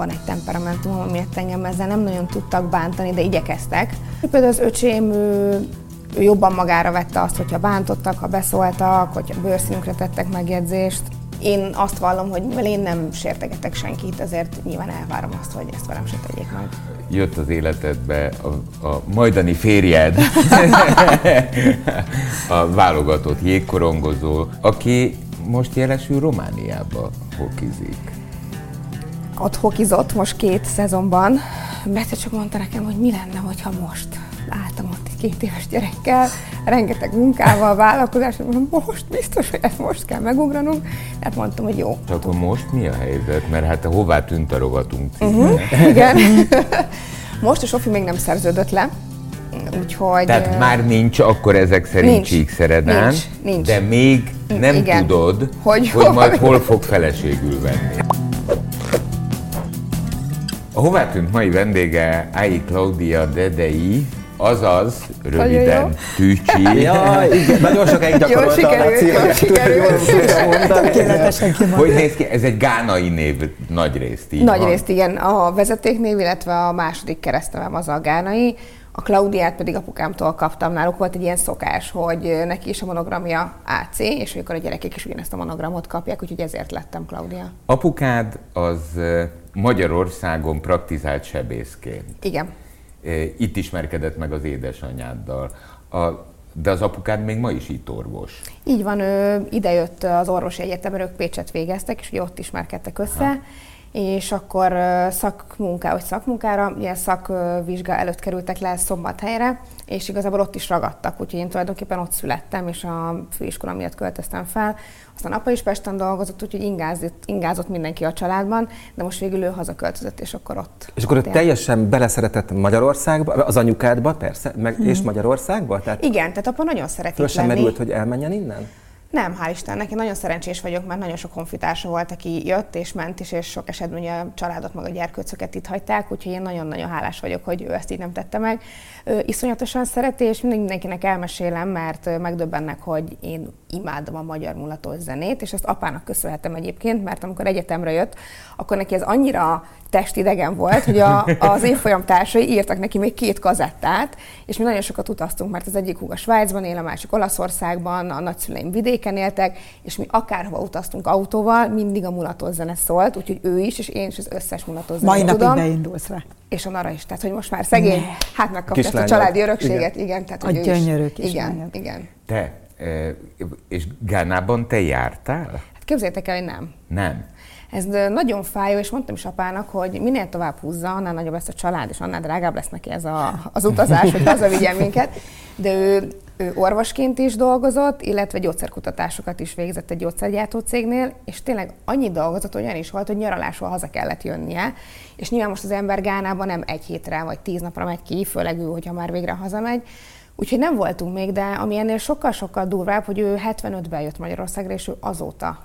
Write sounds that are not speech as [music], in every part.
Van egy temperamentum, amiért engem ezzel nem nagyon tudtak bántani, de igyekeztek. Például az öcsém ő, ő jobban magára vette azt, hogyha bántottak, ha beszóltak, hogyha bőrszínükre tettek megjegyzést. Én azt vallom, hogy mivel én nem sértegetek senkit, ezért nyilván elvárom azt, hogy ezt velem se tegyék meg. Jött az életedbe a, a majdani férjed, [laughs] a válogatott jégkorongozó, aki most jelesül Romániába hokizik ott hokizott most két szezonban. Betty csak mondta nekem, hogy mi lenne, hogyha most álltam ott egy két éves gyerekkel, rengeteg munkával, vállalkozás, most biztos, hogy ezt most kell megugranunk. Tehát mondtam, hogy jó. Csak akkor most mi a helyzet? Mert hát hová tűnt a rovatunk uh-huh, [laughs] Igen. [laughs] most a Sofi még nem szerződött le, Úgyhogy... Tehát már nincs akkor ezek szerint nincs, Csíkszeredán, nincs, nincs. de még nem Igen. tudod, hogy, hogy majd hol fog feleségül venni. A hová tűnt mai vendége Ai Claudia Dedei, azaz röviden Tűcsi. [laughs] ja, igen, nagyon sokáig gyakorolta a Laci, hogy néz ki? Ez egy gánai név nagy részt, így Nagy van. részt, igen. A vezetéknév, illetve a második keresztnevem az a gánai. A Klaudiát pedig apukámtól kaptam. Náluk volt egy ilyen szokás, hogy neki is a monogramja AC, és amikor a gyerekek is ugyanezt a monogramot kapják, úgyhogy ezért lettem Klaudia. Apukád az Magyarországon praktizált sebészként. Igen. Itt ismerkedett meg az édesanyáddal. A, de az apukád még ma is itt orvos. Így van, ő idejött az orvosi egyetemre, ők Pécset végeztek, és ugye ott ismerkedtek össze. Ha és akkor szakmunká, vagy szakmunkára, ilyen szakvizsga előtt kerültek le Szombathelyre, és igazából ott is ragadtak, úgyhogy én tulajdonképpen ott születtem, és a főiskola miatt költöztem fel. Aztán apa is Pesten dolgozott, úgyhogy ingázott, ingázott mindenki a családban, de most végül ő hazaköltözött, és akkor ott. És akkor ott teljesen beleszeretett Magyarországba, az anyukádba, persze, meg, hmm. és Magyarországba? Tehát Igen, tehát apa nagyon szereti Föl sem merült, hogy elmenjen innen? Nem, hál' Istennek, én nagyon szerencsés vagyok, mert nagyon sok honfitársa volt, aki jött és ment is, és sok esetben ugye a családot, meg a gyerkőcöket itt hagyták, úgyhogy én nagyon-nagyon hálás vagyok, hogy ő ezt így nem tette meg. Ő iszonyatosan szereti, és mindig mindenkinek elmesélem, mert megdöbbennek, hogy én imádom a magyar mulatos zenét, és ezt apának köszönhetem egyébként, mert amikor egyetemre jött, akkor neki ez annyira testidegen volt, hogy a, [laughs] az évfolyam társai írtak neki még két kazettát, és mi nagyon sokat utaztunk, mert az egyik húga Svájcban él, a másik Olaszországban, a nagyszüleim vidéken éltek, és mi akárhova utaztunk autóval, mindig a mulatos zene szólt, úgyhogy ő is, és én is az összes mulatos zenét Mai napig beindulsz rá. És a Nara is, tehát hogy most már szegény, ne. hát megkapja ezt a családi örökséget, igen, igen tehát a hogy gyönyörű is. Igen, igen. Te, és Gánában te jártál? Hát képzeljétek el, hogy nem. Nem. Ez nagyon fájó, és mondtam is apának, hogy minél tovább húzza, annál nagyobb lesz a család, és annál drágább lesz neki ez a, az utazás, hogy hazavigyen minket. De ő, ő orvosként is dolgozott, illetve gyógyszerkutatásokat is végzett egy gyógyszergyártó cégnél, és tényleg annyi dolgozott, olyan is volt, hogy nyaralásról haza kellett jönnie. És nyilván most az ember Gánában nem egy hétre vagy tíz napra megy ki, főleg ő, hogyha már végre hazamegy, Úgyhogy nem voltunk még, de ami ennél sokkal-sokkal durvább, hogy ő 75-ben jött Magyarországra, és ő azóta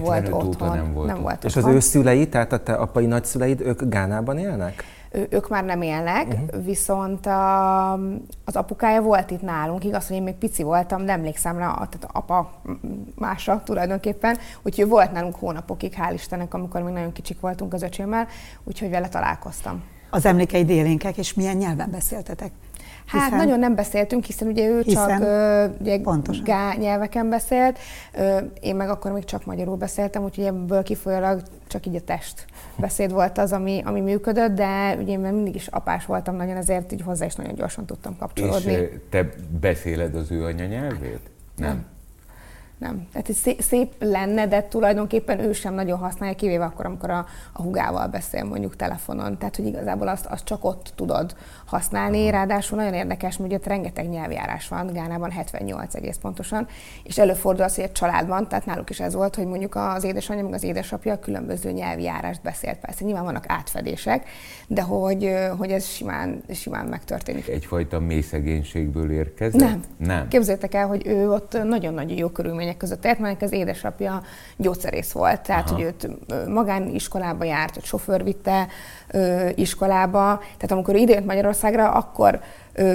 volt otthon. nem volt. Nem volt És otthon. az ő szülei, tehát a te apai nagyszüleid, ők Gánában élnek? Ő, ők már nem élnek, uh-huh. viszont a, az apukája volt itt nálunk, igaz, hogy én még pici voltam, de emlékszem rá, tehát apa másra tulajdonképpen, úgyhogy volt nálunk hónapokig, hál' Istennek, amikor még nagyon kicsik voltunk az öcsémmel, úgyhogy vele találkoztam. Az emlékeid élénkek, és milyen nyelven beszéltetek? Hát hiszen... nagyon nem beszéltünk, hiszen ugye ő hiszen... csak ugye, gá nyelveken beszélt, én meg akkor még csak magyarul beszéltem, úgyhogy ebből kifolyólag csak így a test beszéd volt az, ami, ami működött, de ugye én mindig is apás voltam nagyon, ezért így hozzá is nagyon gyorsan tudtam kapcsolódni. És te beszéled az ő anyanyelvét? Nem. nem nem. Tehát szép, szép lenne, de tulajdonképpen ő sem nagyon használja, kivéve akkor, amikor a, a hugával beszél mondjuk telefonon. Tehát, hogy igazából azt, azt csak ott tudod használni. Ráadásul nagyon érdekes, hogy ott rengeteg nyelvjárás van, Gánában 78 egész pontosan, és előfordul az, hogy egy családban, tehát náluk is ez volt, hogy mondjuk az édesanyja, meg az édesapja különböző nyelvjárást beszélt. Persze nyilván vannak átfedések, de hogy, hogy ez simán, simán megtörténik. Egyfajta mély szegénységből érkezik? Nem. Nem. Képzeljétek el, hogy ő ott nagyon-nagyon jó körülmények között élt, mert az édesapja gyógyszerész volt, tehát Aha. hogy őt magániskolába járt, hogy sofőr vitte iskolába, tehát amikor idejött Magyarországra, akkor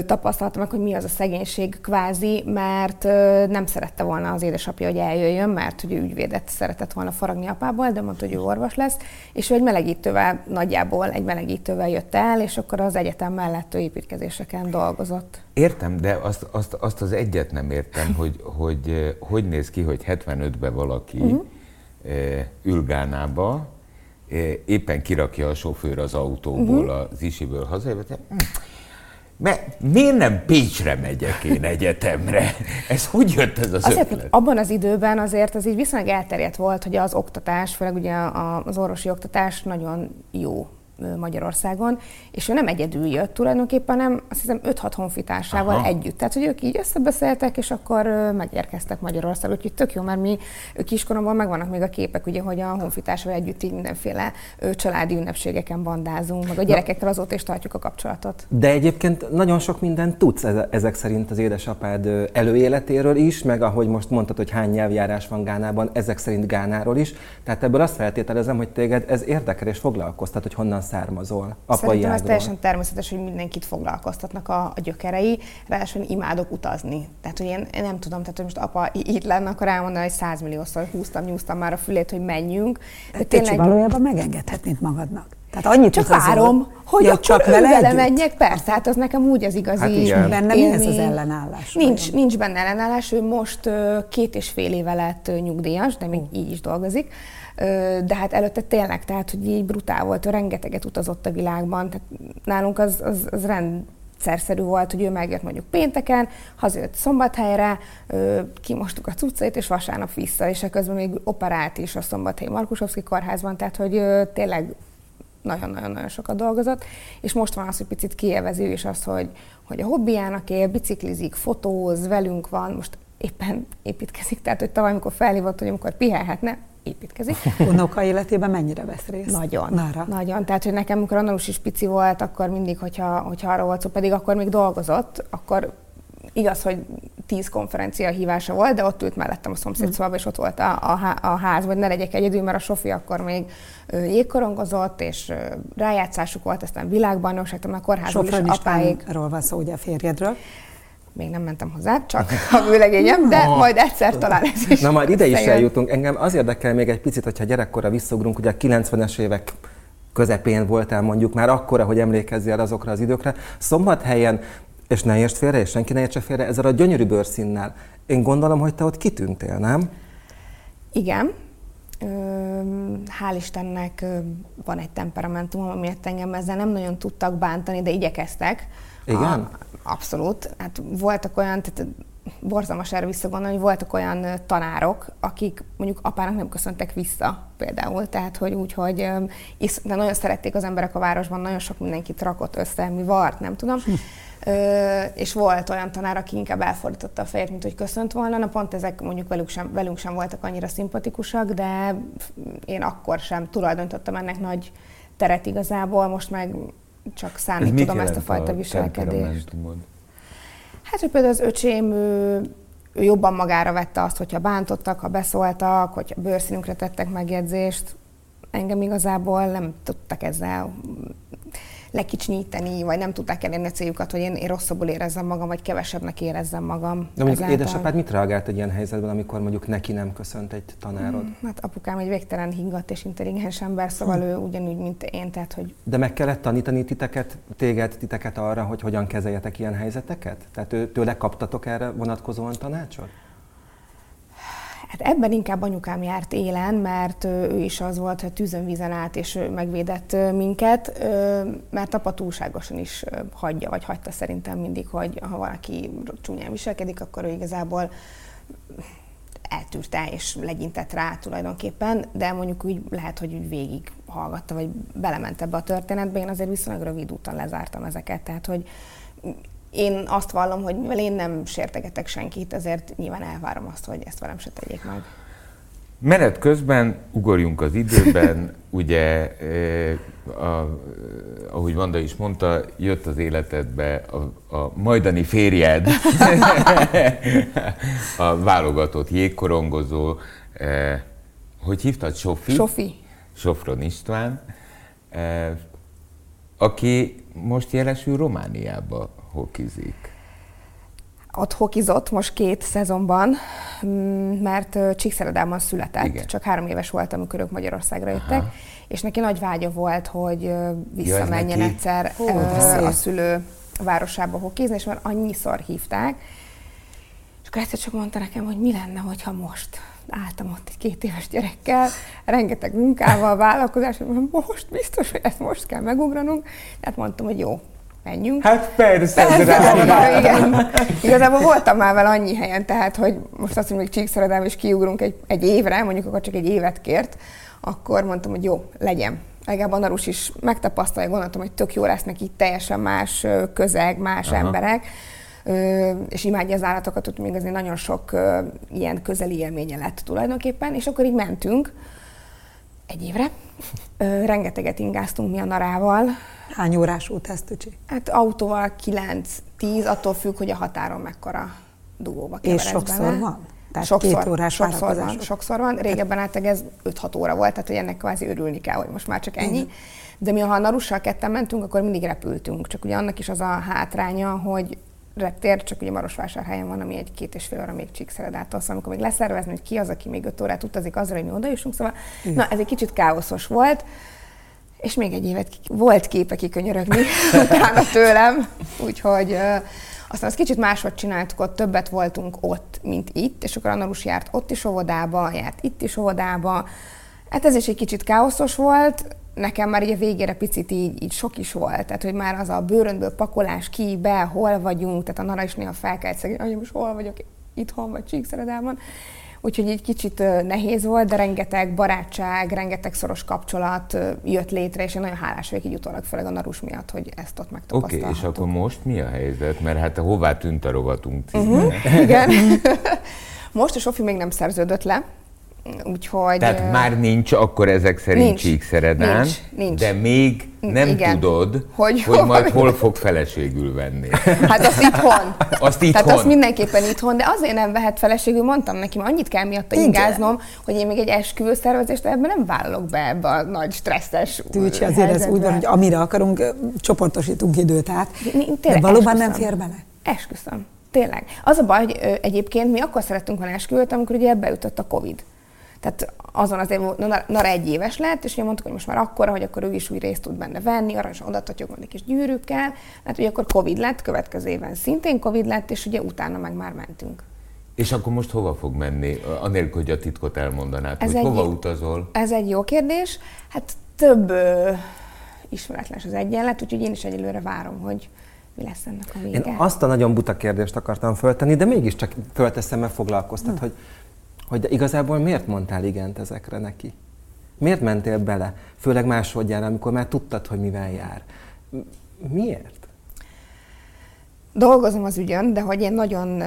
tapasztalta meg, hogy mi az a szegénység kvázi, mert nem szerette volna az édesapja, hogy eljöjjön, mert hogy ő ügyvédet szeretett volna faragni apából, de mondta, hogy ő orvos lesz, és ő egy melegítővel, nagyjából egy melegítővel jött el, és akkor az egyetem mellett ő építkezéseken dolgozott. Értem, de azt, azt, azt az egyet nem értem, hogy, hogy hogy néz ki, hogy 75-ben valaki uh-huh. Éppen kirakja a sofőr az autóból, uh-huh. az isiből hazajövő, mert miért nem Pécsre megyek én egyetemre? [laughs] Ez hogy jött ez az azért, ötlet? Abban az időben azért az így viszonylag elterjedt volt, hogy az oktatás, főleg ugye az orvosi oktatás nagyon jó Magyarországon, és ő nem egyedül jött tulajdonképpen, hanem azt hiszem 5-6 honfitársával Aha. együtt. Tehát, hogy ők így összebeszéltek, és akkor megérkeztek Magyarországra. Úgyhogy tök jó, mert mi kiskoromban megvannak még a képek, ugye, hogy a honfitársával együtt így mindenféle családi ünnepségeken bandázunk, meg a gyerekekkel azóta is tartjuk a kapcsolatot. De egyébként nagyon sok mindent tudsz ezek szerint az édesapád előéletéről is, meg ahogy most mondtad, hogy hány nyelvjárás van Gánában, ezek szerint Gánáról is. Tehát ebből azt feltételezem, hogy téged ez érdekel és foglalkoztat, hogy honnan származol, apai Szerintem ez teljesen természetes, hogy mindenkit foglalkoztatnak a, a gyökerei, ráadásul imádok utazni. Tehát, hogy én, én nem tudom, tehát, hogy most apa itt lenne, akkor elmondaná, hogy százmilliószor húztam, nyúztam már a fülét, hogy menjünk. De, tényleg... valójában megengedhetnéd magadnak. Tehát annyit csak várom, hogy ja, csak vele, vele menjek, persze, hát az nekem úgy az igazi. Hát igen. Benne mi ez az ellenállás? Nincs, nincs benne ellenállás, ő most két és fél éve lett nyugdíjas, de még így is dolgozik de hát előtte tényleg, tehát, hogy így brutál volt, rengeteget utazott a világban, tehát nálunk az, az, az rendszerszerű volt, hogy ő megjött mondjuk pénteken, hazajött szombathelyre, kimostuk a cuccait, és vasárnap vissza, és közben még operált is a szombathelyi Markusovszki kórházban, tehát hogy tényleg nagyon-nagyon-nagyon sokat dolgozott, és most van az, hogy picit kielvezi is az, hogy, hogy a hobbiának él, biciklizik, fotóz, velünk van, most éppen építkezik, tehát hogy tavaly, amikor felhívott, hogy amikor pihenhetne, építkezik. [laughs] Unoka életében mennyire vesz részt? Nagyon. Mára. Nagyon. Tehát, hogy nekem, amikor Annalus is pici volt, akkor mindig, hogyha, hogyha arra volt szó, pedig akkor még dolgozott, akkor igaz, hogy tíz konferencia hívása volt, de ott ült mellettem a szomszéd szobában, és ott volt a, a, a ház, hogy ne legyek egyedül, mert a Sofi akkor még jégkorongozott, és rájátszásuk volt, aztán világbajnokság, a kórházban is apáig. Ról van szó, ugye a férjedről még nem mentem hozzá, csak a vőlegényem, de majd egyszer talán ez is. Na majd ide is eljutunk. Engem az érdekel még egy picit, hogyha gyerekkorra visszaugrunk, ugye a 90-es évek közepén voltál mondjuk már akkora, hogy emlékezzél azokra az időkre. Szombathelyen, és ne értsd félre, és senki ne értse félre, ezzel a gyönyörű bőrszínnel. Én gondolom, hogy te ott kitűntél, nem? Igen. Hál' Istennek van egy temperamentum, amiért engem ezzel nem nagyon tudtak bántani, de igyekeztek. Igen? A, abszolút. Hát voltak olyan, tehát borzalmas erre visszagondolni, hogy voltak olyan tanárok, akik mondjuk apának nem köszöntek vissza például, tehát hogy úgy, hogy de nagyon szerették az emberek a városban, nagyon sok mindenkit rakott össze, mi vart, nem tudom. Hm. Ö, és volt olyan tanár, aki inkább elfordította a fejét, mint hogy köszönt volna. Na pont ezek mondjuk velünk sem, velünk sem voltak annyira szimpatikusak, de én akkor sem tulajdonítottam ennek nagy teret igazából, most meg csak számít tudom ezt a fajta a viselkedést. Hát, hogy például az öcsém ő, ő jobban magára vette azt, hogyha bántottak, ha beszóltak, hogyha bőrszínünkre tettek megjegyzést. Engem igazából nem tudtak ezzel lekicsinyíteni, vagy nem tudták elérni a céljukat, hogy én, én rosszabbul érezzem magam, vagy kevesebbnek érezzem magam. De mondjuk ezáltal... édesapád mit reagált egy ilyen helyzetben, amikor mondjuk neki nem köszönt egy tanárod? Hmm, hát apukám egy végtelen higgadt és intelligens ember, szóval hmm. ő ugyanúgy, mint én, tehát hogy... De meg kellett tanítani titeket, téged, titeket arra, hogy hogyan kezeljetek ilyen helyzeteket? Tehát ő, tőle kaptatok erre vonatkozóan tanácsot? Hát ebben inkább anyukám járt élen, mert ő is az volt, hogy tűzön vízen át és megvédett minket, mert apa túlságosan is hagyja, vagy hagyta szerintem mindig, hogy ha valaki csúnyán viselkedik, akkor ő igazából eltűrte és legyintett rá tulajdonképpen, de mondjuk úgy lehet, hogy úgy végig hallgatta, vagy belement ebbe a történetbe. Én azért viszonylag rövid úton lezártam ezeket, tehát hogy én azt vallom, hogy mivel én nem sértegetek senkit, ezért nyilván elvárom azt, hogy ezt velem se tegyék meg. Menet közben ugorjunk az időben, [laughs] ugye, eh, a, ahogy Vanda is mondta, jött az életedbe a, a majdani férjed, [laughs] [laughs] a válogatott jégkorongozó, eh, hogy hívtad, Sofi? Sofi. Sofron István, eh, aki most jelesül Romániába hokizik? Ott hokizott most két szezonban, mm, mert Csíkszeredában született. Igen. Csak három éves volt, amikor ők Magyarországra jöttek, Aha. és neki nagy vágya volt, hogy visszamenjen egyszer Hú, ö, a szülő városába hokizni, és már annyiszor hívták. És akkor egyszer csak mondta nekem, hogy mi lenne, hogyha most álltam ott egy két éves gyerekkel, rengeteg munkával, vállalkozás, hogy most biztos, hogy ezt most kell megugranunk. Tehát mondtam, hogy jó, menjünk. Hát persze, Persze, drága. drága, igen. Igazából voltam már vele annyi helyen, tehát, hogy most azt mondjuk, hogy Csíkszeredám és kiugrunk egy, egy évre, mondjuk akkor csak egy évet kért, akkor mondtam, hogy jó, legyen. Legalább a Narus is megtapasztalja, gondoltam, hogy tök jó lesz neki teljesen más közeg, más Aha. Emberek, és imádja az állatokat, úgy még azért nagyon sok ilyen közeli élménye lett tulajdonképpen, és akkor így mentünk egy évre. Ö, rengeteget ingáztunk mi a narával, Hány órás út ez, Tücsi? Hát autóval 9-10, attól függ, hogy a határon mekkora dugóba És keveredsz sokszor bele. van? Tehát sokszor, két órás sokszor van, sokszor van. Régebben általában ez 5-6 óra volt, tehát hogy ennek kvázi örülni kell, hogy most már csak ennyi. De mi, ha a Narussal ketten mentünk, akkor mindig repültünk. Csak ugye annak is az a hátránya, hogy reptér, csak ugye Marosvásárhelyen van, ami egy két és fél óra még Csíkszeredától, szóval amikor még leszervezni, hogy ki az, aki még öt órát utazik azra, hogy mi odajussunk, szóval na, ez egy kicsit káoszos volt. És még egy évet volt képe kikönyörögni [laughs] utána tőlem, úgyhogy aztán azt kicsit máshogy csináltuk, ott többet voltunk ott, mint itt, és akkor a Narus járt ott is óvodába, járt itt is óvodába. Hát ez is egy kicsit káoszos volt, nekem már így a végére picit így, így sok is volt, tehát hogy már az a bőröndből pakolás ki, be, hol vagyunk, tehát a Nara is néha felkelt szegény, hogy most hol vagyok, itthon vagy Csíkszeredában. Úgyhogy egy kicsit nehéz volt, de rengeteg barátság, rengeteg szoros kapcsolat jött létre, és én nagyon hálás vagyok így utólag, főleg a Narus miatt, hogy ezt ott Oké, megtapasztalhattuk. és akkor most mi a helyzet? Mert hát hová tűnt a rovatunk? Mhm. Igen. [laughs] Most a Sofi még nem szerződött le, úgyhogy... Tehát már nincs akkor ezek szerint Nincs. Csíkszeredán, Nincs. Nincs. de még nem Igen. tudod, Hogy hogy, hol majd hol fog feleségül venni. [laughs] Hát azt itthon. Azt Tehát itthon. azt mindenképpen itthon, de azért nem vehet feleségül, mondtam neki, mert annyit kell miatta Igen. ingáznom, hogy én még egy esküvőszervezést ebben nem vállalok be ebbe a nagy stresszes Tücsi, azért ez úgy van, hogy amire akarunk, csoportosítunk időt át. De valóban nem fér bele? Esküszöm. Tényleg. Az a baj, hogy ö, egyébként mi akkor szerettünk volna esküvőt, amikor ugye beütött a Covid. Tehát azon azért Nara egy éves lett, és ugye mondtuk, hogy most már akkora, hogy akkor ő is új részt tud benne venni, arra is odatatjuk egy kis gyűrűkkel. Hát ugye akkor Covid lett, következő évben szintén Covid lett, és ugye utána meg már mentünk. És akkor most hova fog menni, anélkül, hogy a titkot elmondanád, Ez hogy egy- hova utazol? Ez egy jó kérdés. Hát több ö, ismeretlen az egyenlet, úgyhogy én is egyelőre várom, hogy mi lesz ennek a vége. Én azt a nagyon buta kérdést akartam föltenni, de mégiscsak fölteszem, mert foglalkoztat, hogy, hogy de igazából miért mondtál igent ezekre neki? Miért mentél bele? Főleg másodjára, amikor már tudtad, hogy mivel jár. Miért? Dolgozom az ügyön, de hogy én nagyon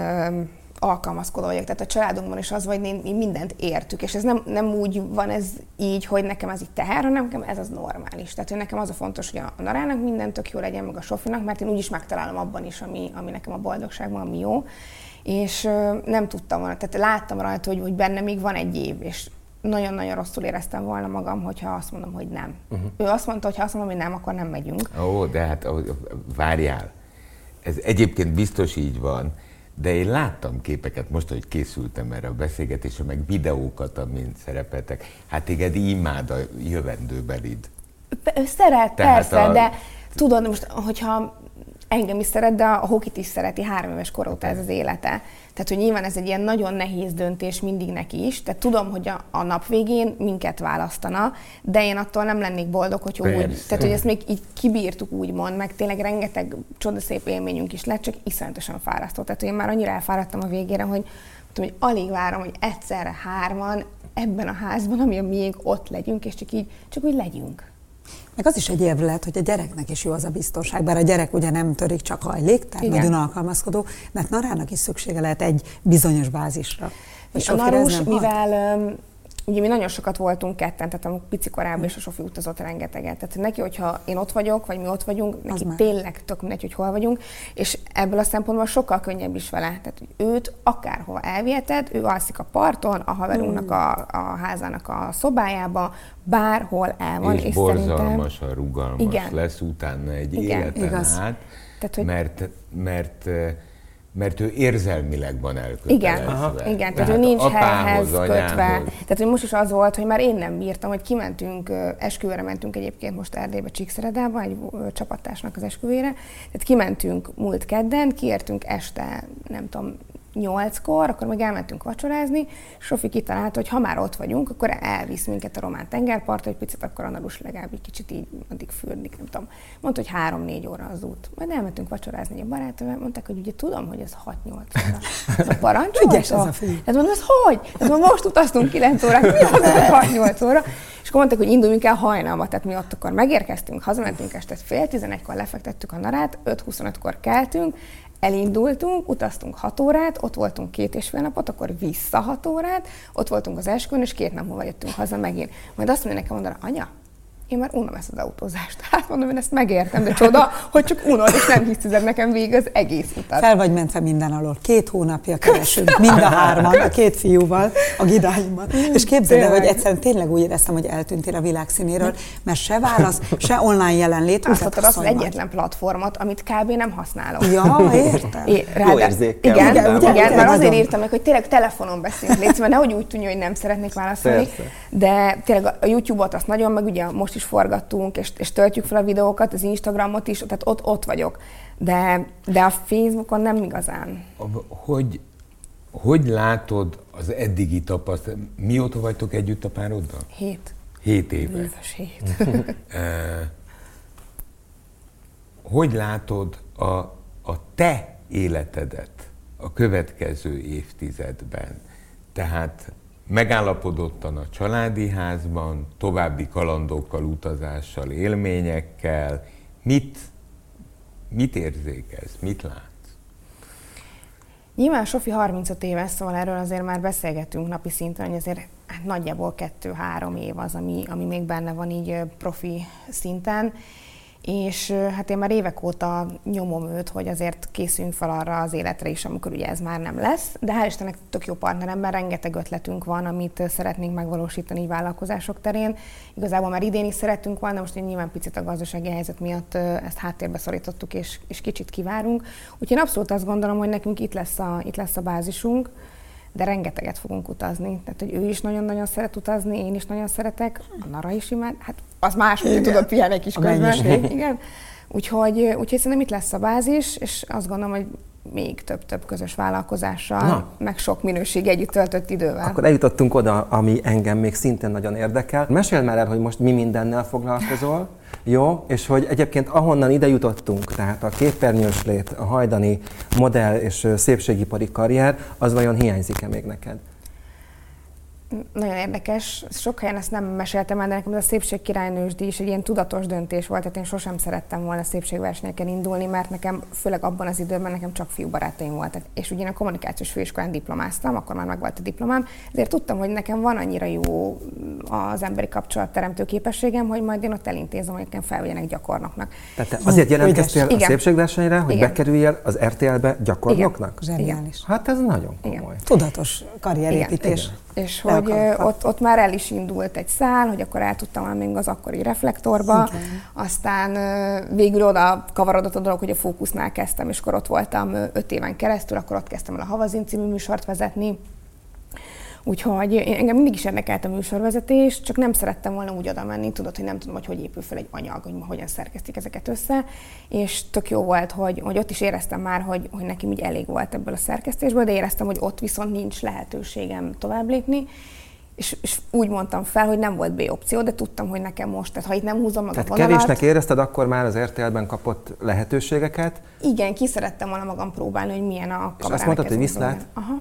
alkalmazkodó vagyok. Tehát a családunkban is az, hogy mi mindent értük, és ez nem, nem úgy van ez így, hogy nekem ez így teher, hanem nekem ez az normális. Tehát hogy nekem az a fontos, hogy a Narának minden tök jó legyen, meg a Sofinak, mert én úgyis megtalálom abban is, ami, ami nekem a boldogságban, ami jó. És nem tudtam volna, tehát láttam rajta, hogy, hogy benne még van egy év, és nagyon-nagyon rosszul éreztem volna magam, hogyha azt mondom, hogy nem. Uh-huh. Ő azt mondta, hogy ha azt mondom, hogy nem, akkor nem megyünk. Ó, de hát várjál. Ez egyébként biztos így van, de én láttam képeket most, hogy készültem erre a beszélgetésre, meg videókat, amin szerepeltek. Hát téged imád a jövendőbelid. Ő Szeret, Tehát persze, a- de tudod, most, hogyha engem is szeret, de a hokit is szereti három éves kor óta ez az élete. Tehát, hogy nyilván ez egy ilyen nagyon nehéz döntés mindig neki is. Tehát tudom, hogy a, a nap végén minket választana, de én attól nem lennék boldog, hogy úgy. Tehát, hogy ezt még így kibírtuk úgymond, meg tényleg rengeteg csodaszép élményünk is lett, csak iszonyatosan fárasztó. Tehát, hogy én már annyira elfáradtam a végére, hogy, mondtam, hogy alig várom, hogy egyszerre hárman ebben a házban, ami a miénk, ott legyünk, és csak így, csak úgy legyünk. Meg az is egy érv lehet, hogy a gyereknek is jó az a biztonság, bár a gyerek ugye nem törik, csak hajlik, tehát Igen. nagyon alkalmazkodó, hát Narának is szüksége lehet egy bizonyos bázisra. És a Narus, mivel ugye mi nagyon sokat voltunk ketten, tehát a pici korában is a Sofi utazott rengeteget. Tehát neki, hogyha én ott vagyok, vagy mi ott vagyunk, neki már. tényleg tök mindegy, hogy hol vagyunk, és ebből a szempontból sokkal könnyebb is vele. Tehát hogy őt akárhova elviheted, ő alszik a parton, a haverunknak a, a házának a szobájába, bárhol el van. és, és borzalmasan rugalmas Igen. lesz utána egy Igen. életen Igaz. át, Tehát, hogy- mert, mert, eh, mert ő érzelmileg van Igen, elkötelezve. Aha. igen, tehát ő nincs helyhez kötve. Tehát hogy most is az volt, hogy már én nem bírtam, hogy kimentünk, esküvőre mentünk egyébként most Erdélybe, Csíkszeredába, egy csapattársnak az esküvére. Tehát kimentünk múlt kedden, kiértünk este, nem tudom, nyolckor, akkor meg elmentünk vacsorázni, Sofi kitalálta, hogy ha már ott vagyunk, akkor elvisz minket a román tengerpartra, egy picit akkor Annalus legalább egy kicsit így addig fürdnik, nem tudom. Mondta, hogy három-négy óra az út. Majd elmentünk vacsorázni egy barátommal, mondták, hogy ugye tudom, hogy ez 6-8 óra. Ez a parancs. Ügyes ez a fiú. Tehát mondom, ez hogy? Tehát mondom, most utaztunk 9 órát, mi az, hogy 6-8 óra? És akkor mondták, hogy induljunk el hajnalba, tehát mi ott akkor megérkeztünk, hazamentünk este fél 11-kor lefektettük a narát, 5-25-kor keltünk, elindultunk, utaztunk 6 órát, ott voltunk két és fél napot, akkor vissza 6 órát, ott voltunk az esküvőn, és két nap múlva jöttünk haza megint. Majd azt mondja nekem, mondani, anya, én már unom ezt az autózást. [laughs] Hát mondom, én ezt megértem, de csoda, hogy csak unod, és nem hiszed nekem végig az egész utat. Fel vagy mentve minden alól. Két hónapja keresünk, mind a hárman, a két fiúval, a gidáimmal. És képzeld el, hogy egyszerűen tényleg úgy éreztem, hogy eltűntél a világ színéről, mert se válasz, se online jelenlét. Azt az vagy. egyetlen platformot, amit kb. nem használok. Ja, értem. É, Jó érzékkel Igen, igen, valamit. igen mert azért írtam meg, hogy tényleg telefonon beszélünk, légy, mert nehogy úgy tűnjön, hogy nem szeretnék válaszolni. Persze. De tényleg a YouTube-ot azt nagyon, meg ugye most is forgattunk, és, és töltjük fel a videókat, az Instagramot is, tehát ott, ott vagyok. De, de a Facebookon nem igazán. Hogy, hogy látod az eddigi tapasztalat? Mióta vagytok együtt a pároddal? Hét. Hét éve. Bővös hét. [laughs] Hogy látod a, a te életedet a következő évtizedben? Tehát megállapodottan a családi házban, további kalandokkal, utazással, élményekkel. Mit, mit érzékelsz? Mit látsz? Nyilván Sofi 35 éves, szóval erről azért már beszélgetünk napi szinten, hogy azért hát nagyjából kettő-három év az, ami, ami még benne van így profi szinten. És hát én már évek óta nyomom őt, hogy azért készüljünk fel arra az életre is, amikor ugye ez már nem lesz. De hál' Istennek tök jó partneremben rengeteg ötletünk van, amit szeretnénk megvalósítani így vállalkozások terén. Igazából már idén is szerettünk volna, most nyilván picit a gazdasági helyzet miatt ezt háttérbe szorítottuk, és, és kicsit kivárunk. Úgyhogy én abszolút azt gondolom, hogy nekünk itt lesz a, itt lesz a bázisunk, de rengeteget fogunk utazni. Tehát, hogy ő is nagyon-nagyon szeret utazni, én is nagyon szeretek, a Nara is imád. Hát az más, hogy tudod pihenni egy kis közben. Igen. Úgyhogy, úgyhogy szerintem itt lesz a bázis, és azt gondolom, hogy még több-több közös vállalkozással, Na. meg sok minőség együtt töltött idővel. Akkor eljutottunk oda, ami engem még szintén nagyon érdekel. Meséld már el, hogy most mi mindennel foglalkozol, jó? És hogy egyébként ahonnan ide jutottunk, tehát a képernyős lét, a hajdani modell és szépségipari karrier, az vajon hiányzik-e még neked? Nagyon érdekes. Sok helyen ezt nem meséltem el, de nekem ez a szépség királynősdíj is egy ilyen tudatos döntés volt, tehát én sosem szerettem volna szépségversenyeken indulni, mert nekem, főleg abban az időben nekem csak fiú barátaim voltak. És ugye én a kommunikációs főiskolán diplomáztam, akkor már megvolt a diplomám, ezért tudtam, hogy nekem van annyira jó az emberi kapcsolatteremtő képességem, hogy majd én ott elintézem, hogy nekem felvegyenek gyakornoknak. Tehát te azért jelentkeztél a Igen. szépségversenyre, hogy Igen. bekerüljél az RTL-be gyakornoknak? Zseniális. Hát ez nagyon Igen. komoly. Tudatos karrierépítés. És Le hogy ott, ott már el is indult egy szál, hogy akkor el tudtam menni még az akkori reflektorba, Igen. aztán végül oda kavarodott a dolog, hogy a Fókusznál kezdtem, és akkor ott voltam öt éven keresztül, akkor ott kezdtem el a Havazin című műsort vezetni, Úgyhogy én- engem mindig is érdekelt a műsorvezetés, csak nem szerettem volna úgy oda menni, tudod, hogy nem tudom, hogy hogy épül fel egy anyag, hogy ma hogyan szerkesztik ezeket össze, és tök jó volt, hogy, hogy ott is éreztem már, hogy, hogy nekem így elég volt ebből a szerkesztésből, de éreztem, hogy ott viszont nincs lehetőségem tovább lépni, és, és úgy mondtam fel, hogy nem volt B opció, de tudtam, hogy nekem most, tehát ha itt nem húzom meg Tehát a vonalat, kevésnek érezted akkor már az RTL-ben kapott lehetőségeket, igen, ki szerettem volna magam próbálni, hogy milyen a És azt mondtad, hogy viszlát? Aha.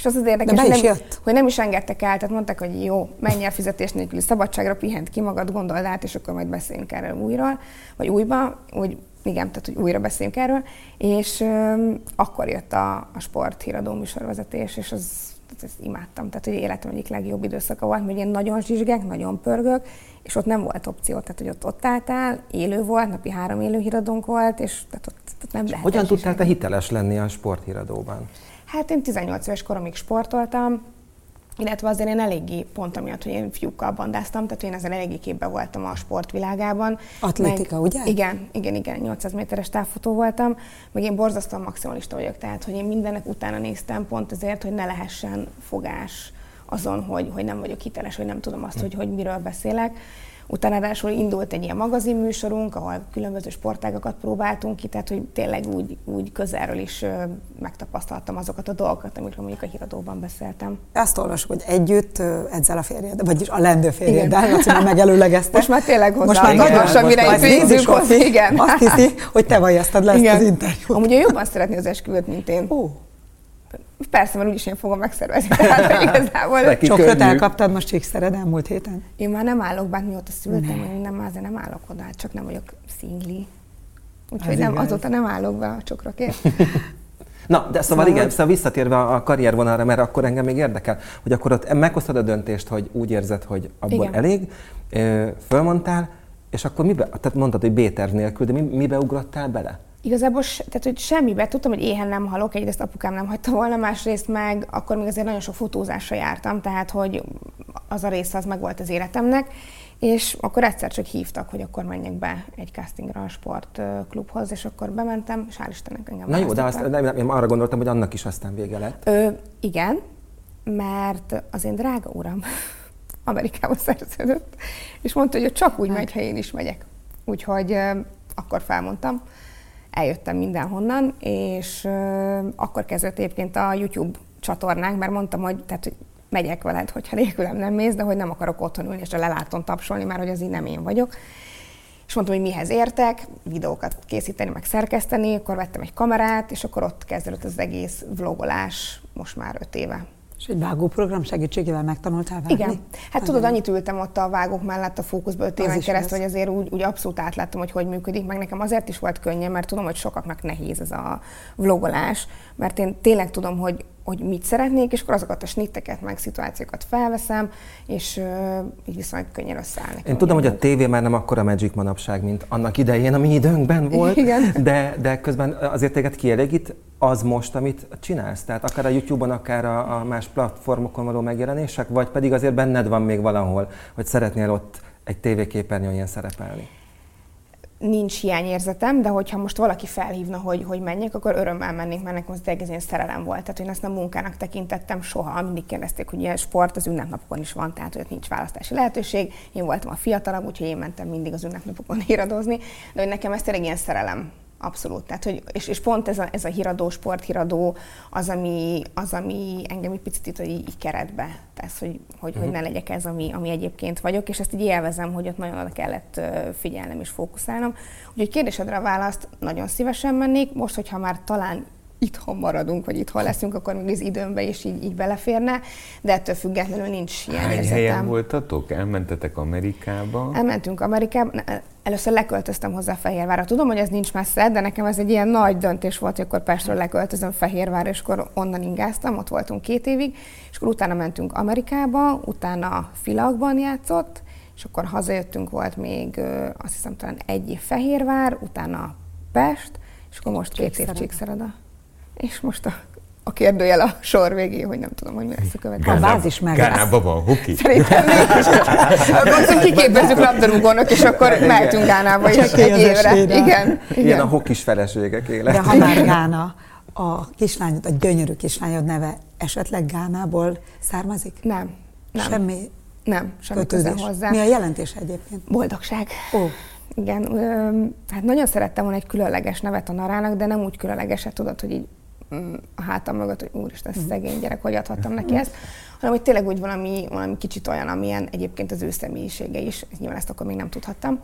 És az az érdekes, hogy nem, hogy nem is engedtek el, tehát mondták, hogy jó, menj el fizetés nélküli szabadságra, pihent ki magad, gondold át, és akkor majd beszéljünk erről újra, vagy újba, úgy igen, tehát hogy újra beszéljünk erről, és öm, akkor jött a, a sport híradó műsorvezetés, és az ezt, ezt imádtam. Tehát, hogy életem egyik legjobb időszaka volt, mert én nagyon zsizsgek, nagyon pörgök, és ott nem volt opció. Tehát, hogy ott, ott álltál, élő volt, napi három élő híradónk volt, és tehát ott, ott nem lehet. Hogyan tudtál te hiteles lenni a sporthíradóban? Hát én 18 éves koromig sportoltam, illetve azért én eléggé pont amiatt, hogy én fiúkkal bandáztam, tehát én ezen eléggé képbe voltam a sportvilágában. Atletika, meg, ugye? Igen, igen, igen, 800 méteres távfutó voltam, meg én borzasztóan maximalista vagyok, tehát hogy én mindennek utána néztem pont azért, hogy ne lehessen fogás azon, hogy, hogy nem vagyok hiteles, hogy nem tudom azt, hogy, hogy miről beszélek. Utána ráadásul indult egy ilyen magazinműsorunk, ahol különböző sportágakat próbáltunk ki, tehát hogy tényleg úgy, úgy közelről is megtapasztaltam azokat a dolgokat, amikről mondjuk a híradóban beszéltem. Azt olvasok, hogy együtt ezzel a férjed, vagyis a lendő férjed, Laci már megelőlegezte. Most már tényleg hozzá. Most már nagyon lassan, mire itt hozzá, igen. Azt hiszi, hogy te vajasztad le ezt az interjút. Amúgy ő jobban szeretni az esküvőt, mint én. Ó. Persze, mert úgyis én fogom megszervezni. Tehát [laughs] igazából... Neki Sokat könnyű. elkaptad most csíkszered elmúlt héten? Én már nem állok, bár mióta szültem, én nem, azért nem állok oda, hát csak nem vagyok szingli. Úgyhogy Az nem, igaz. azóta nem állok be a csokrokért. [laughs] Na, de szóval igen, szóval visszatérve a karriervonalra, mert akkor engem még érdekel, hogy akkor ott meghoztad a döntést, hogy úgy érzed, hogy abból Igen. elég, fölmondtál, és akkor mibe, tehát mondtad, hogy B-terv nélkül, de mi, mibe ugrottál bele? Igazából, tehát, hogy semmibe, tudtam, hogy éhen nem halok, egyrészt apukám nem hagyta volna, másrészt meg akkor még azért nagyon sok fotózásra jártam, tehát hogy az a része az meg volt az életemnek, és akkor egyszer csak hívtak, hogy akkor menjek be egy castingra a sportklubhoz, és akkor bementem, és hál' Istennek engem Na jó, de azt, választottak. nem, én arra gondoltam, hogy annak is aztán vége lett. Ö, igen, mert az én drága uram [laughs] Amerikába szerződött, és mondta, hogy csak úgy megy, ha én is megyek. Úgyhogy ö, akkor felmondtam, eljöttem mindenhonnan, és akkor kezdett egyébként a YouTube csatornánk, mert mondtam, hogy, tehát, megyek veled, hogyha nélkülem nem mész, de hogy nem akarok otthon ülni és a leláton tapsolni, mert hogy az így nem én vagyok. És mondtam, hogy mihez értek, videókat készíteni, meg szerkeszteni, akkor vettem egy kamerát, és akkor ott kezdődött az egész vlogolás most már öt éve. És egy vágóprogram segítségével megtanultál vágni? Igen. Hát tudod, annyit ültem ott a vágók mellett a fókuszban öt éven keresztül, hogy azért úgy, úgy abszolút átláttam, hogy hogy működik, meg nekem azért is volt könnyebb, mert tudom, hogy sokaknak nehéz ez a vlogolás, mert én tényleg tudom, hogy, hogy mit szeretnék, és akkor azokat a snitteket, meg szituációkat felveszem, és így viszonylag könnyen összeáll nekem. Én tudom, hogy a tévé már nem akkora Magic manapság, mint annak idején, a mi időnkben volt, Igen. De, de közben azért téged kielégít az most, amit csinálsz? Tehát akár a YouTube-on, akár a, a más platformokon való megjelenések, vagy pedig azért benned van még valahol, hogy szeretnél ott egy tévéképernyőn ilyen szerepelni? Nincs hiányérzetem, de hogyha most valaki felhívna, hogy, hogy menjek, akkor örömmel mennék, mert nekem az ez ilyen szerelem volt. Tehát én ezt nem munkának tekintettem soha. Mindig kérdezték, hogy ilyen sport az ünnepnapokon is van, tehát hogy nincs választási lehetőség. Én voltam a fiatalabb, úgyhogy én mentem mindig az ünnepnapokon [laughs] híradozni, de hogy nekem ez tényleg ilyen szerelem. Abszolút. Tehát, hogy, és, és pont ez a, ez a híradó, sporthíradó az, ami, az, ami engem egy picit itt így, így keretbe tesz, hogy, hogy, hogy ne legyek ez, ami, ami egyébként vagyok, és ezt így élvezem, hogy ott nagyon oda kellett figyelnem és fókuszálnom. Úgyhogy kérdésedre a választ nagyon szívesen mennék. Most, hogyha már talán itthon maradunk, vagy itthon leszünk, akkor még az időmbe is így, így beleférne, de ettől függetlenül nincs ilyen Hány érzetem. helyen voltatok? Elmentetek Amerikába? Elmentünk Amerikába, először leköltöztem hozzá Fehérvárra. Tudom, hogy ez nincs messze, de nekem ez egy ilyen nagy döntés volt, hogy akkor Pestről leköltözöm Fehérvárra, és akkor onnan ingáztam, ott voltunk két évig, és akkor utána mentünk Amerikába, utána Filakban játszott, és akkor hazajöttünk, volt még azt hiszem talán egy év Fehérvár, utána Pest, és akkor most két év. Csíkszereda. És most a, a kérdőjel a sor végé, hogy nem tudom, hogy mi lesz a következő. A bázis meg. Gánában van hoki? [laughs] Szerintem nincs. [laughs] Mondjuk kiképezzük labdarúgónak, és akkor mehetünk Gánába is egy évre. esélyre. Igen, Ilyen a igen. hokis feleségek élet. De ha már Gána, a kislányod, a gyönyörű kislányod neve esetleg Gánából származik? Nem, nem, Semmi nem, semmi köze hozzá. Mi a jelentése egyébként? Boldogság. Ó, Igen, ö, hát nagyon szerettem volna egy különleges nevet a narának, de nem úgy különlegeset, tudod, hogy így a hátam mögött, hogy úristen, ez szegény gyerek, hogy adhattam neki ezt, hanem hogy tényleg úgy valami, valami kicsit olyan, amilyen egyébként az ő személyisége is, nyilván ezt akkor még nem tudhattam.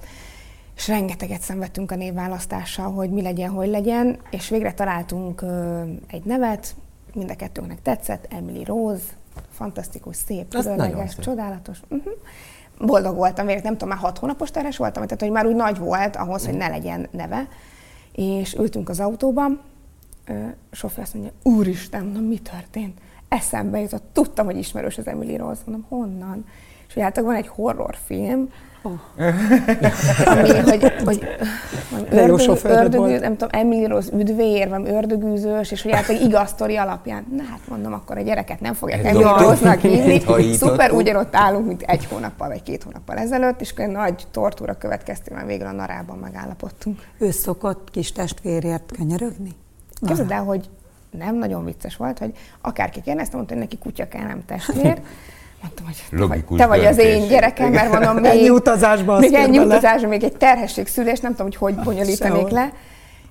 És rengeteget szenvedtünk a névválasztással, hogy mi legyen, hogy legyen, és végre találtunk egy nevet, mind a kettőnknek tetszett, Emily Rose, fantasztikus, szép, különleges, csodálatos. Uh-huh. Boldog voltam, végre nem tudom, már hat hónapos terhes voltam, tehát hogy már úgy nagy volt ahhoz, hogy ne legyen neve. És ültünk az autóban, sofőr azt mondja, úristen, na mi történt? eszembe jutott, tudtam, hogy ismerős az Emily Rose, mondom, honnan? És hogy hát van egy horrorfilm, [laughs] ami, hogy, hogy ördögűz, volt. nem tudom, Emily Rose üdvér, vagy ördögűzős, és hogy hát egy igaz sztori alapján, na hát mondom, akkor a gyereket nem fogják Egy Emily Rose-nak [laughs] hívni, szuper, ugyanott állunk, mint egy hónappal, vagy két hónappal ezelőtt, és akkor egy nagy tortúra következtében végül a narában megállapodtunk. Ő szokott kis testvérért könyörögni? Képzeld el, hogy nem nagyon vicces volt, hogy akárki kérdezte, mondta, hogy neki kutya kell, nem testvér. [laughs] Mondtam, hogy te vagy, te vagy az én gyerekem, mert mondom, [laughs] még, Ennyi utazásba azt még ennyi bele. utazásba, még egy terhesség szülés, nem tudom, hogy hogy bonyolítanék le.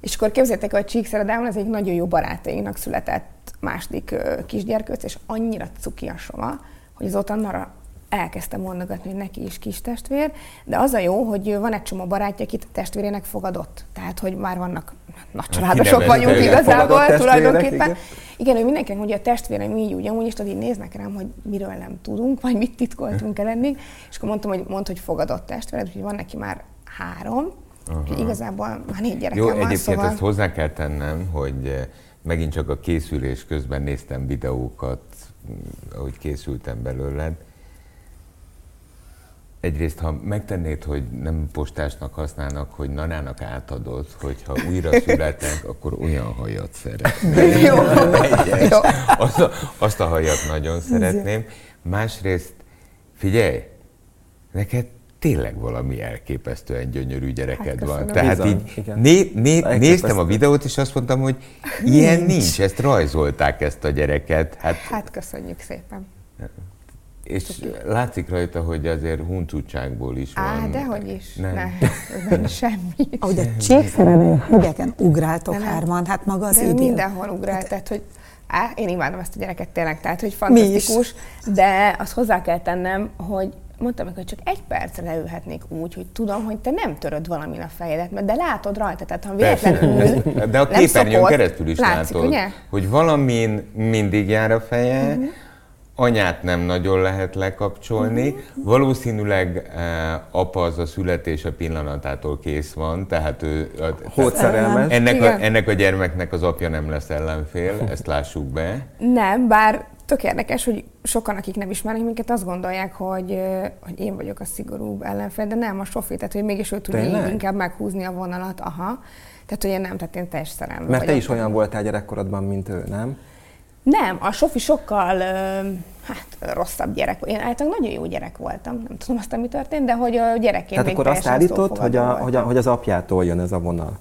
És akkor képzeljétek, el, hogy Csíkszeredában ez egy nagyon jó barátainknak született második kisgyerkőc, és annyira cuki a soma, hogy azóta arra elkezdtem mondogatni, hogy neki is kis testvér, de az a jó, hogy van egy csomó barátja, akit a testvérének fogadott. Tehát, hogy már vannak nagy családosok kinevezte vagyunk igazából tulajdonképpen. igen. Igen, hogy mindenkinek mondja a testvéreim így úgy, amúgy is tudod, így néznek rám, hogy miről nem tudunk, vagy mit titkoltunk el eddig. És akkor mondtam, hogy mondd, hogy fogadott testvéred, úgyhogy van neki már három, úgyhogy igazából már négy gyerekem Jó, van, egyébként szóval... ezt hozzá kell tennem, hogy eh, megint csak a készülés közben néztem videókat, mm, ahogy készültem belőled. Egyrészt, ha megtennéd, hogy nem postásnak használnak, hogy nanának átadod, hogyha újra [laughs] születnek, akkor olyan hajat szeretnék. Jó, jó. Azt a, azt a hajat nagyon szeretném. Másrészt, figyelj, neked tényleg valami elképesztően gyönyörű gyereked Hát van. köszönöm. Tehát Bizony, így igen. né, né, néztem a videót, és azt mondtam, hogy ilyen nincs. ezt rajzolták ezt a gyereket. Hát, Hát köszönjük szépen. És látszik rajta, hogy azért huncutságból is van. Á, dehogy is. Nem. Ne, nem [laughs] semmi. Ahogy a csíkszeredő hegyeken ugráltok nem. hárman, hát maga az De ő idél. mindenhol ugrál, tehát hogy á, én imádom ezt a gyereket tényleg, tehát hogy fantasztikus, de azt hozzá kell tennem, hogy mondtam neki, hogy csak egy percre leülhetnék úgy, hogy tudom, hogy te nem töröd valamin a fejedet, mert de látod rajta, tehát ha véletlenül. De a nem képernyőn keresztül is látszik, látod, ugye? hogy valamin mindig jár a feje, Mhm. Anyát nem nagyon lehet lekapcsolni, Mhm. valószínűleg eh, apa az a születése pillanatától kész van, tehát ő... A, Hódszerelmes. ennek, a, ennek a gyermeknek az apja nem lesz ellenfél, ezt lássuk be. Nem, bár tök érdekes, hogy sokan, akik nem ismernek minket, azt gondolják, hogy, ö, hogy én vagyok a szigorúbb ellenfél, de nem a Sofi, tehát hogy mégis ő tudja inkább meghúzni a vonalat, aha. Tehát, hogy én nem, tehát én teljes szerelme Mert te vagyok. is olyan voltál gyerekkorodban, mint ő, nem? Nem, a Sofi sokkal hát, rosszabb gyerek. Én általában nagyon jó gyerek voltam. Nem tudom azt, mi történt, de hogy a gyerekként Tehát még akkor azt állítod, hogy, a, hogy, a, hogy az apjától jön ez a vonal.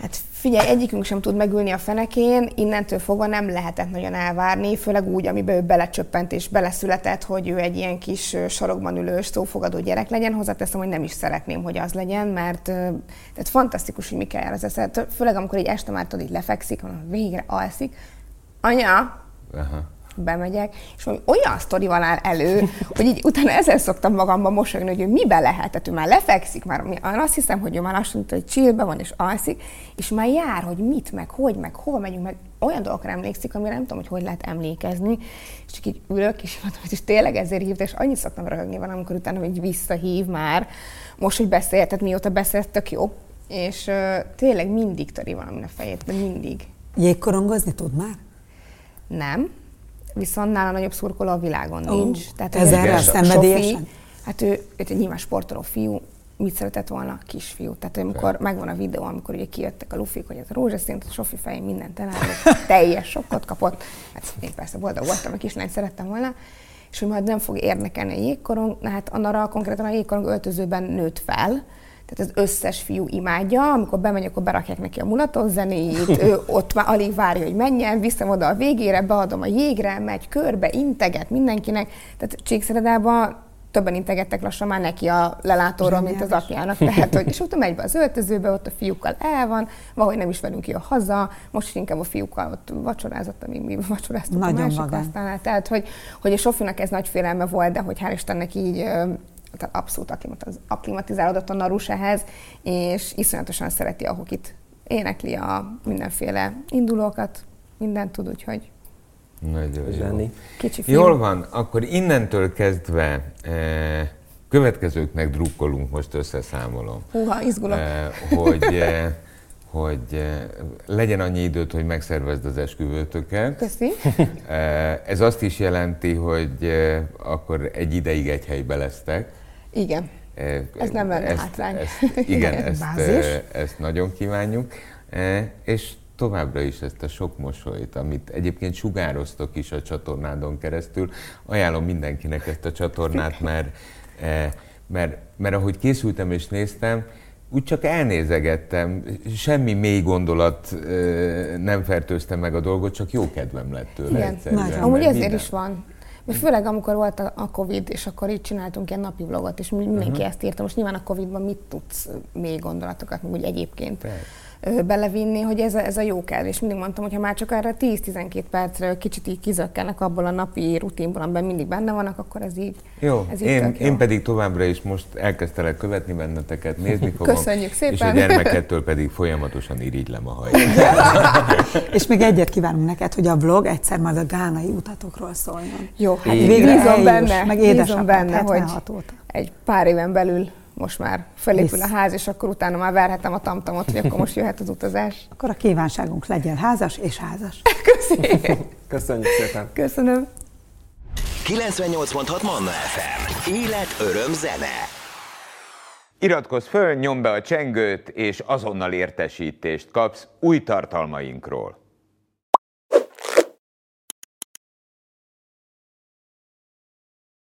Hát figyelj, egyikünk sem tud megülni a fenekén, innentől fogva nem lehetett nagyon elvárni, főleg úgy, amiben ő belecsöppent és beleszületett, hogy ő egy ilyen kis ö, sarokban ülős, szófogadó gyerek legyen. Hozzáteszem, hogy nem is szeretném, hogy az legyen, mert tehát fantasztikus, hogy mi kell az eszed. Főleg amikor egy este már tudod, így lefekszik, végre alszik. Anya, Aha. bemegyek, és olyan sztorival áll elő, [laughs] hogy így utána ezzel szoktam magamban mosolyogni, hogy ő miben lehet, tehát ő már lefekszik, már azt hiszem, hogy ő már lassan, hogy chillbe van és alszik, és már jár, hogy mit, meg hogy, meg hova megyünk, meg olyan dolgokra emlékszik, amire nem tudom, hogy hogy lehet emlékezni, és csak így ülök, és mondom, hogy tényleg ezért hívta, és annyit szoktam röhögni van, amikor utána így visszahív már, most, hogy beszélt, tehát mióta beszélt, tök jó, és uh, tényleg mindig töri valamin a fejét, de mindig. Jégkorongozni tud már? Nem, viszont nála nagyobb szurkoló a világon Ó, nincs. Tehát a szenvedélyesen? Hát ő, ő egy nyilván sportoló fiú, mit szeretett volna? Kisfiú. Tehát amikor megvan a videó, amikor ugye kijöttek a lufik, hogy ez a rózsaszín, a Sofi fején mindent elállott, teljes sokkot kapott. Hát én persze boldog voltam, a kislányt szerettem volna. És hogy majd nem fog érdekelni a jégkorong, na hát Anna konkrétan a jégkorong öltözőben nőtt fel, tehát az összes fiú imádja, amikor bemegy, akkor berakják neki a mulatos zenéjét, ő [laughs] ott már alig várja, hogy menjen, viszem oda a végére, beadom a jégre, megy körbe, integet mindenkinek. Tehát Csíkszeredában többen integettek lassan már neki a lelátóról, mint az apjának. Tehát, hogy, [laughs] és ott megy be az öltözőbe, ott a fiúkkal el van, valahogy nem is velünk a haza, most inkább a fiúkkal ott vacsorázott, amíg mi vacsoráztunk Nagyon a másik asztalnál. Tehát, hogy, hogy a Sofinak ez nagy félelme volt, de hogy hál' Istennek így tehát abszolút akklimatiz- akklimatizálódott a Narus ehhez, és iszonyatosan szereti a hokit. Énekli a mindenféle indulókat, mindent tud, úgyhogy Nagyon jó. Zseni. kicsi fiú. Jól van, akkor innentől kezdve eh, következőknek drukkolunk, most összeszámolom. Húha, izgulok. Eh, hogy, eh, hogy legyen annyi időt, hogy megszervezd az esküvőtöket. Köszi. Ez azt is jelenti, hogy akkor egy ideig egy helybe lesztek. Igen. Ez nem lenne ezt, hátrány. Ezt, igen, [laughs] ezt, Bázis. eh, ezt nagyon kívánjuk. És továbbra is ezt a sok mosolyt, amit egyébként sugároztok is a csatornádon keresztül. Ajánlom mindenkinek ezt a csatornát, mert, mert, mert ahogy készültem és néztem, úgy csak elnézegettem, semmi mély gondolat nem fertőzte meg a dolgot, csak jó kedvem lett tőle Igen. egyszerűen. Amúgy ezért minden- is van. Mert főleg amikor volt a, a Covid, és akkor így csináltunk ilyen napi vlogot, és mi- mindenki uh-huh. ezt írta. Most nyilván a Covid-ban mit tudsz mély gondolatokat, meg úgy egyébként Persze. Belevinni, hogy ez a, ez a jó kell. És mindig mondtam, hogy ha már csak erre 10-12 percre kicsit így kizökkennek abból a napi rutinból, amiben mindig benne vannak, akkor ez így, Jó, ez így én, jó. én pedig továbbra is most elkezdtelek követni benneteket, nézni fogom. Köszönjük szépen. És a gyermekettől pedig folyamatosan irigylem a haját. [laughs] És még egyet kívánunk neked, hogy a vlog egyszer majd a gánai utatokról szóljon. Jó, hát végre benne, meg bízom édesapád, benne, hogy 76 óta. egy pár éven belül most már felépül Visz. a ház, és akkor utána már verhetem a tamtamot, hogy akkor most jöhet az utazás. [laughs] Akkor a kívánságunk legyen házas és házas. [laughs] Köszi. Köszönjük szépen! Köszönöm. 98.6 Manna FM. Élet, öröm, zene. Iratkozz föl, nyomd be a csengőt, és azonnal értesítést kapsz új tartalmainkról.